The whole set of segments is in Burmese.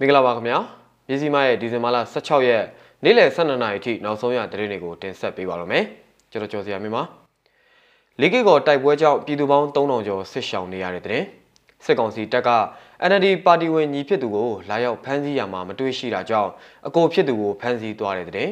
မင်္ဂလာပါခင်ဗျာပြည်စီမရဲ့ဒီဇင်ဘာလ16ရက်နေ့လယ်12နာရီထိနောက်ဆုံးရသတင်းတွေကိုတင်ဆက်ပေးပါရမယ်ကျွန်တော်ကျော်စရာမြင်ပါလေးကီကောတိုက်ပွဲကြောင့်ပြည်သူပေါင်း3000ကျော်ဆစ်ဆောင်နေရတဲ့တဲ့စစ်ကောင်စီတပ်က NLD ပါတီဝင်ညီဖြစ်သူကိုလာရောက်ဖမ်းဆီးရမှာမတွေ့ရှိတာကြောင့်အကိုဖြစ်သူကိုဖမ်းဆီးသွားတဲ့တဲ့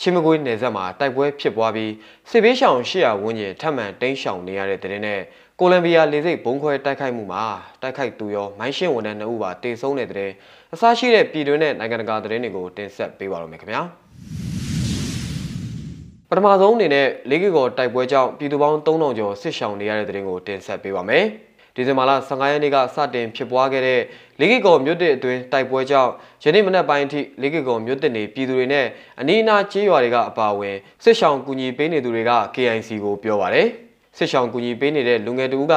ချင်းမကွေးနယ်စပ်မှာတိုက်ပွဲဖြစ်ပွားပြီးစစ်ဘေးရှောင်800ဝန်းကျင်ထပ်မံတိမ်းရှောင်နေရတဲ့တဲ့နဲ့ ကိုလံဘီယာလေဆိပ်ဘုံခွဲတိုက်ခိုက်မှုမှာတိုက်ခိုက်သူရောမိုင်းရှင်းဝန်ထမ်း2ဦးပါတေဆုံးတဲ့တဲ့အစရှိတဲ့ပြည်တွင်းနဲ့နိုင်ငံတကာသတင်းတွေကိုတင်ဆက်ပေးပါရမယ်ခင်ဗျာပထမဆုံးအနေနဲ့လေးကီကောတိုက်ပွဲကြောင့်ပြည်သူပေါင်း3000ကျော်ဆစ်ရှောင်နေရတဲ့သတင်းကိုတင်ဆက်ပေးပါမယ်ဒီဇင်ဘာလ15ရက်နေ့ကစတင်ဖြစ်ပွားခဲ့တဲ့လေးကီကောမြို့တစ်အတွင်းတိုက်ပွဲကြောင့်ယနေ့မနက်ပိုင်းထိလေးကီကောမြို့တစ်နေပြည်သူတွေနဲ့အနီးအနားကျေးရွာတွေကအပါအဝင်ဆစ်ရှောင်ကူညီပေးနေသူတွေက KIC ကိုပြောပါရယ် စစ်ဆောင်ကူညီပေးနေတဲ့လူငယ်တူက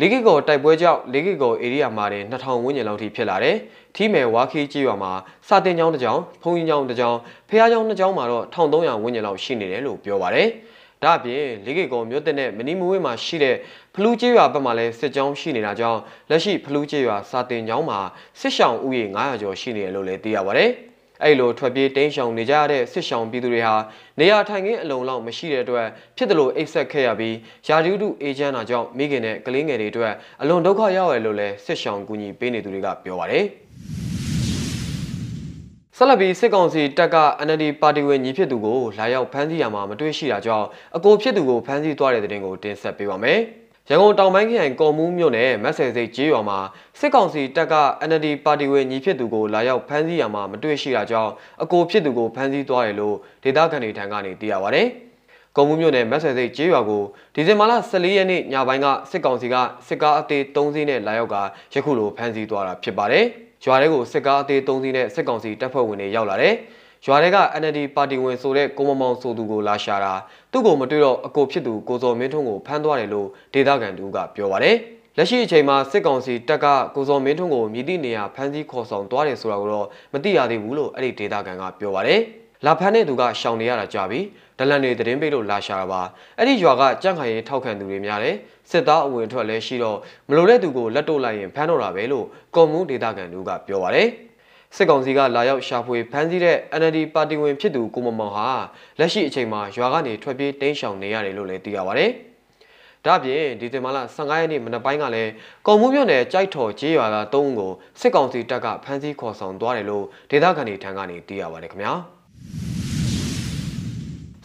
လေးကီကောတိုက်ပွဲကြောင့်လေးကီကောဧရိယာမှာတင်2000ဝန်းကျင်လောက်ထိဖြစ်လာတယ်။ထီးမယ်ဝါခီကြီးရွာမှာစာတင်ကျောင်းတစ်ကျောင်း၊ဖုန်ကြီးကျောင်းတစ်ကျောင်း၊ဖះကျောင်းတစ်ကျောင်းမှာတော့1300ဝန်းကျင်လောက်ရှိနေတယ်လို့ပြောပါရယ်။ဒါ့အပြင်လေးကီကောမြို့တဲ့နဲ့မနီမဝေးမှာရှိတဲ့ဖလူးကျေးရွာဘက်မှာလည်းစစ်ကြောင်းရှိနေတာကြောင့်လက်ရှိဖလူးကျေးရွာစာတင်ကျောင်းမှာစစ်ဆောင်ဥယေ900ကျော်ရှိနေတယ်လို့လည်းသိရပါရယ်။ အဲ့လိုထွက်ပြေးတိမ်းရှောင်နေကြရတဲ့စစ်ရှောင်ပြည်သူတွေဟာနေရာထိုင်ခင်းအလုံးလောက်မရှိတဲ့အတွက်ဖြစ်တယ်လို့အိတ်ဆက်ခဲ့ရပြီးယာဒီဥတုအေဂျင့်တာကြောင့်မိခင်နဲ့ကလေးငယ်တွေအတွက်အလွန်ဒုက္ခရောက်ရလို့လည်းစစ်ရှောင်ကူညီပေးနေသူတွေကပြောပါတယ်ဆက်လက်ပြီးစစ်ကောင်စီတပ်က NLD ပါတီဝင်ညီဖြစ်သူကိုလာရောက်ဖမ်းဆီးရမှာမတွေ့ရှိတာကြောင့်အကိုဖြစ်သူကိုဖမ်းဆီးသွားတဲ့တဲ့တင်ကိုတင်ဆက်ပေးပါမယ်။ ရန်ကုန်တောင်ပိုင်းခရိုင်ကော်မူးမြို့နယ်မက်ဆယ်စိတ်ကျေးရွာမှာစစ်ကောင်စီတပ်က NLD ပါတီဝင်ညီဖြစ်သူကိုလာရောက်ဖမ်းဆီးရမှာမတွေ့ရှိတာကြောင့်အကိုဖြစ်သူကိုဖမ်းဆီးသွားတယ်လို့ဒေသခံတွေထံကနေသိရပါဗျ။ကော်မူးမြို့နယ်မက်ဆယ်စိတ်ကျေးရွာကိုဒီဇင်ဘာလ14ရက်နေ့ညပိုင်းကစစ်ကောင်စီကစစ်ကားအသေး3စီးနဲ့လာရောက်ကယခုလိုဖမ်းဆီးသွားတာဖြစ်ပါတယ်။ရွာထဲကိုစစ်ကားအသေး3စီးနဲ့စစ်ကောင်စီတပ်ဖွဲ့ဝင်တွေရောက်လာတယ်။ ရွာတွေက NLD ပါတီဝင်ဆိုတဲ့ကိုမမောင်ဆိုသူကိုလာရှာတာသူ့ကိုမတွေ့တော့အကိုဖြစ်သူကိုစော်မင်းထွန်းကိုဖမ်းသွားတယ်လို့ဒေသခံတူကပြောပါတယ်လက်ရှိအချိန်မှာစစ်ကောင်စီတပ်ကကိုစော်မင်းထွန်းကိုမြည်သည့်နေရာဖမ်းဆီးခေါ်ဆောင်သွားတယ်ဆိုတာကိုတော့မသိရသေးဘူးလို့အဲ့ဒီဒေသခံကပြောပါတယ်လာဖမ်းတဲ့သူကရှောင်နေရတာကြပြီဒလန်တွေသတင်းပေးလို့လာရှာတာပါအဲ့ဒီရွာကကြန့်ခိုင်ရင်ထောက်ခံသူတွေများတယ်စစ်သားအဝင်ထွက်လဲရှိတော့မလိုတဲ့သူကိုလက်တော့လိုက်ရင်ဖမ်းတော့တာပဲလို့ကွန်မူဒေသခံတူကပြောပါတယ် စစ်ကောင်စီကလာရောက်ရှာဖွေဖမ်းဆီးတဲ့ NLD ပါတီဝင်ဖြစ်သူကိုမမောင်ဟာလက်ရှိအချိန်မှာရွာကနေထွက်ပြေးတိမ်းရှောင်နေရတယ်လို့လည်းသိရပါဗျ။ဒါ့အပြင်ဒီဇင်ဘာလ15ရက်နေ့မနက်ပိုင်းကလည်းကုံမှုမြို့နယ်ကြိုက်ထော်ကျေးရွာသား၃ဦးကိုစစ်ကောင်စီတပ်ကဖမ်းဆီးခေါ်ဆောင်သွားတယ်လို့ဒေသခံတွေထံကနေသိရပါတယ်ခင်ဗျာ။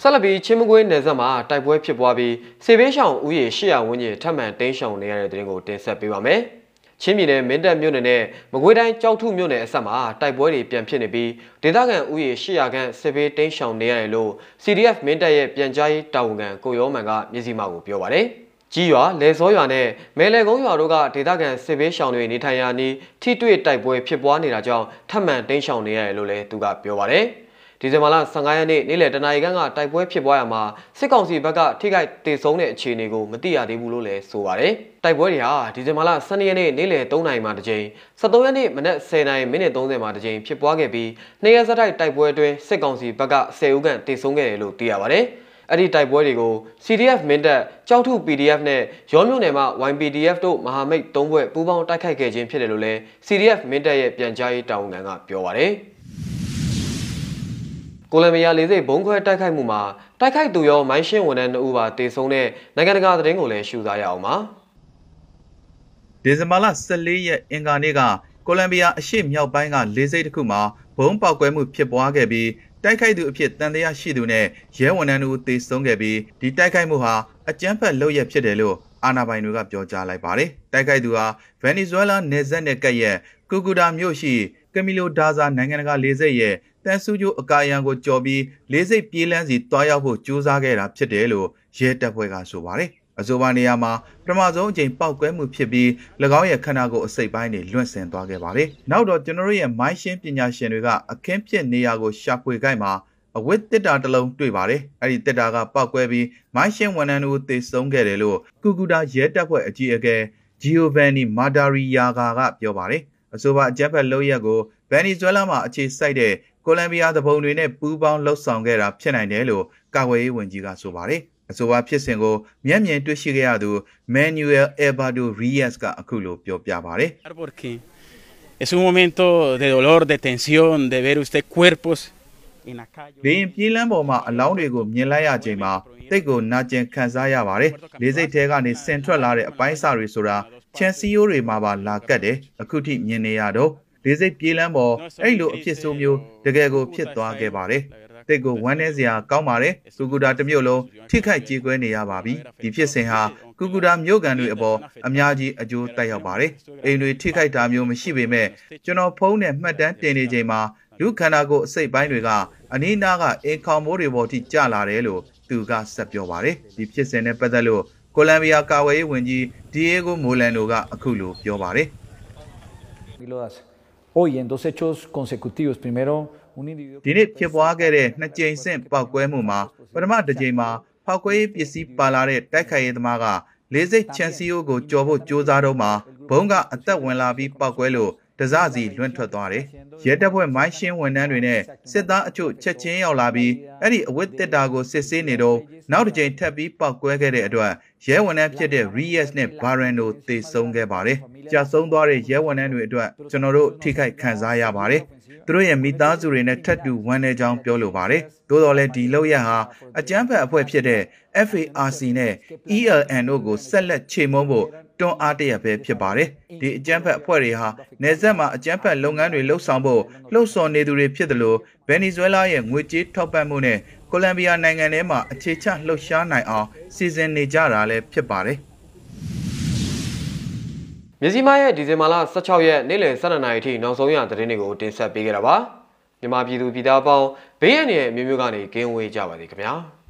ဆက်လက်ပြီးချင်းမကွေးနယ်စပ်မှာတိုက်ပွဲဖြစ်ပွားပြီးစေဘေးရှောင်ဦးရေ800ဝန်းကျင်ထပ်မံတိမ်းရှောင်နေရတဲ့တဲ့ရင်ကိုတင်ဆက်ပေးပါမယ်။ ချင်းပြည်နယ်မင်းတပ်မြို့နယ်နဲ့မကွေးတိုင်းကြောက်ထုမြို့နယ်အဆက်မှာတိုက်ပွဲတွေပြန်ဖြစ်နေပြီးဒေသခံဦးရေ800ခန့်စစ်ဘေးတိမ်းရှောင်နေရတယ်လို့ CDF မင်းတပ်ရဲ့ပြန်ကြားရေးတာဝန်ခံကိုရောမန်ကမျက်စိမှောက်ကိုပြောပါတယ်။ကြီးရွာလဲစောရွာနဲ့မဲလဲကုန်းရွာတို့ကဒေသခံစစ်ဘေးရှောင်တွေနေထိုင်ရာနီးထိတွေ့တိုက်ပွဲဖြစ်ပွားနေတာကြောင့်ထပ်မံတိမ်းရှောင်နေရတယ်လို့လည်းသူကပြောပါတယ်။ ဒီဇင်ဘာလ15ရက်နေ့နေ့လယ်တနာရီခန့်ကတိုက်ပွဲဖြစ်ပွားရမှာစစ်ကောင်စီဘက်ကထိခိုက်ဒေဆုံးတဲ့အခြေအနေကိုမသိရသေးဘူးလို့လည်းဆိုပါတယ်။တိုက်ပွဲတွေဟာဒီဇင်ဘာလ12ရက်နေ့နေ့လယ်3နာရီမှာတစ်ကြိမ်17ရက်နေ့မနက်10နာရီမိနစ်30မှာတစ်ကြိမ်ဖြစ်ပွားခဲ့ပြီးနှစ်ရက်ဆက်တိုက်တိုက်ပွဲအတွင်းစစ်ကောင်စီဘက်က10ဦးခန့်ဒေဆုံးခဲ့တယ်လို့သိရပါတယ်။အဲ့ဒီတိုက်ပွဲတွေကို CDF မင်းတပ်ကြောက်ထု PDF နဲ့ရောမြို့နယ်မှာ YPDF တို့မဟာမိတ်၃ဘွဲ့ပူးပေါင်းတိုက်ခိုက်ခဲ့ခြင်းဖြစ်တယ်လို့လည်း CDF မင်းတပ်ရဲ့ပြန်ကြားရေးတာဝန်ခံကပြောပါတယ်။ ကိုလံဘီယာလေဆိပ်ဘုံခွဲတိုက်ခိုက်မှုမှာတိုက်ခိုက်သူရောမိုင်းရှင်းဝန်ထမ်း2ဦးပါတေဆုံးတဲ့နိုင်ငံတကာသတင်းကိုလည်းရှုစားရအောင်ပါဒီဇင်ဘာလ14ရက်အင်္ဂါနေ့ကကိုလံဘီယာအရှေ့မြောက်ပိုင်းကလေဆိပ်တစ်ခုမှာဘုံပေါက်ကွဲမှုဖြစ်ပွားခဲ့ပြီးတိုက်ခိုက်သူအဖြစ်တန်တရားရှိသူနဲ့ရဲဝန်ထမ်းတို့တေဆုံးခဲ့ပြီးဒီတိုက်ခိုက်မှုဟာအကြမ်းဖက်လုပ်ရဖြစ်တယ်လို့အာဏာပိုင်တွေကပြောကြားလိုက်ပါတယ်။တိုက်ခိုက်သူဟာဗင်နီဇွဲလားနယ်စပ်နဲ့ကပ်ရက်ကူကူဒါမြို့ရှိကမီလိုဒါဇာနိုင်ငံတကာလေဆိပ်ရဲ့ တန်ဆူကျိုးအကာယံကိုကြော်ပြီးလေးစိတ်ပြေးလန်းစီတွားရောက်ဖို့ကြိုးစားခဲ့တာဖြစ်တယ်လို့ရဲတပ်ဖွဲ့ကဆိုပါတယ်။အဆိုပါနေရာမှာပထမဆုံးအကြိမ်ပောက်ကွဲမှုဖြစ်ပြီး၎င်းရဲ့ခန္ဓာကိုယ်အစိတ်ပိုင်းတွေလွင့်ဆင်သွားခဲ့ပါတယ်။နောက်တော့ကျွန်တော်တို့ရဲ့မိုင်းရှင်းပညာရှင်တွေကအခင်းဖြစ်နေရာကိုရှာဖွေခိုက်မှာအဝတ်တစ်တာတစ်လုံးတွေ့ပါတယ်။အဲ့ဒီတစ်တာကပောက်ကွဲပြီးမိုင်းရှင်းဝန်ထမ်းတို့သေဆုံးခဲ့တယ်လို့ကူကူတာရဲတပ်ဖွဲ့အကြီးအကဲဂျီယိုဗန်နီမာဒါရီယာဂါကပြောပါတယ်။အဆိုပါအကြက်ဖက်လုပ်ရက်ကိုဗန်နီဇွဲလားမှာအခြေစိုက်တဲ့ ကိုလံဘီယာသဘုံတွေနဲ့ပူးပေါင်းလှုပ်ဆောင်ခဲ့တာဖြစ်နိုင်တယ်လို့ကာကွယ်ရေးဝန်ကြီးကဆိုပါတယ်။အဆိုပါဖြစ်စဉ်ကိုမျက်မြင်တွေ့ရှိခဲ့ရသူ Manuel Alberto Reyes ကအခုလိုပြောပြပါတယ်။ Porque Es un momento de dolor, de tensión, de ver usted cuerpos en la calle. လေရင်ပြေးလန်းပေါ်မှာအလောင်းတွေကိုမြင်လိုက်ရချိန်မှာတိတ်ကိုနာကျင်ခံစားရပါတယ်။လေးစိတ်ထဲကနေဆင်ထွက်လာတဲ့အပိုင်းစာတွေဆိုတာချန်စီယိုတွေမှာပါလာကတ်တယ်။အခုထိမြင်နေရတော့ လေးစိတ်ပြေးလန်းပေါ်အဲ့လိုအဖြစ်ဆိုးမျိုးတကယ်ကိုဖြစ်သွားခဲ့ပါတယ်။တိတ်ကိုဝမ်းနည်းစရာကောင်းပါတယ်။ကူကူတာတစ်မျိုးလုံးထိခိုက်ကြေကွဲနေရပါပြီ။ဒီဖြစ်စဉ်ဟာကူကူတာမျိုးကန်တွေအပေါ်အများကြီးအကျိုးတက်ရောက်ပါတယ်။အိမ်တွေထိခိုက်တာမျိုးမရှိပေမဲ့ကျွန်တော်ဖုန်းနဲ့မှတ်တမ်းတင်နေချိန်မှာလူခန္ဓာကိုယ်အစိတ်ပိုင်းတွေကအနီးနားကအင်ခေါင်မိုးတွေပေါ်ထိကျလာတယ်လို့သူကဆက်ပြောပါတယ်ဒီဖြစ်စဉ်နဲ့ပတ်သက်လို့ကိုလံဘီယာကာဝေးရေးဝန်ကြီးဒီယေဂိုမိုလန်နိုကအခုလိုပြောပါတယ် y lo hace. Hoy, en dos hechos consecutivos, primero un individuo... ဒီနေ့ဖြစ်ပွားခဲ့တဲ့နှစ်ကြိမ်ဆင့်ပောက်ကွဲမှုမှာပထမတစ်ကြိမ်မှာဖောက်ကွဲရေးပစ္စည်းပါလာတဲ့တိုက်ခိုက်ရေးသမားကလေးစိတ်ချန်စီယိုကိုကြော်ဖို့ကြိုးစားတော့မှဘုံကအသက်ဝင်လာပြီးပောက်ကွဲလို့ တစစီလွန့်ထွက်သွားတယ်။ရဲတပ်ဖွဲ့မိုင်းရှင်းဝန်ထမ်းတွေနဲ့စစ်သားအချို့ချက်ချင်းရောက်လာပြီးအဲ့ဒီအဝတ်တစ်တာကိုစစ်ဆေးနေတော့နောက်တစ်ကြိမ်ထပ်ပြီးပောက်ကွဲခဲ့တဲ့အတွက်ရဲဝန်ထမ်းဖြစ်တဲ့ Reyes နဲ့ Baran တို့သေဆုံးခဲ့ပါတယ်။ကြာဆုံးသွားတဲ့ရဲဝန်ထမ်းတွေအတွက်ကျွန်တော်တို့ထိခိုက်ခံစားရပါတယ်။သူတို့ရဲ့မိသားစုတွေနဲ့ထပ်တူဝမ်းနည်းကြောင်းပြောလိုပါတယ်။သို့တော်လည်းဒီလောက်ရဟာအကြမ်းဖက်အဖွဲ့ဖြစ်တဲ့ FARC နဲ့ ELN တို့ကိုဆက်လက်ချေမှုန်းဖို့ တွန်းအားတရပဲဖြစ်ပါတယ်။ဒီအကြမ်းဖက်အဖွဲ့တွေဟာနေဆက်မှာအကြမ်းဖက်လုပ်ငန်းတွေလှုပ်ဆောင်ဖို့လှုပ်ဆော်နေသူတွေဖြစ်တယ်လို့ဗင်နီဇွဲလားရဲ့ငွေကြေးထောက်ပံ့မှုနဲ့ကိုလံဘီယာနိုင်ငံထဲမှာအခြေချလှုပ်ရှားနိုင်အောင်စီစဉ်နေကြတာလည်းဖြစ်ပါတယ်။မြစည်းမရဲ့ဒီဇင်ဘာလ16ရက်နေ့လယ်12နာရီထိနောက်ဆုံးရသတင်းတွေကိုတင်ဆက်ပေးခဲ့တာပါမြန်မာပြည်သူပြည်သားအပေါင်းဘေးရန်ရဲ့မျိုးမျိုးကနေကင်းဝေးကြပါစေခင်ဗျာ။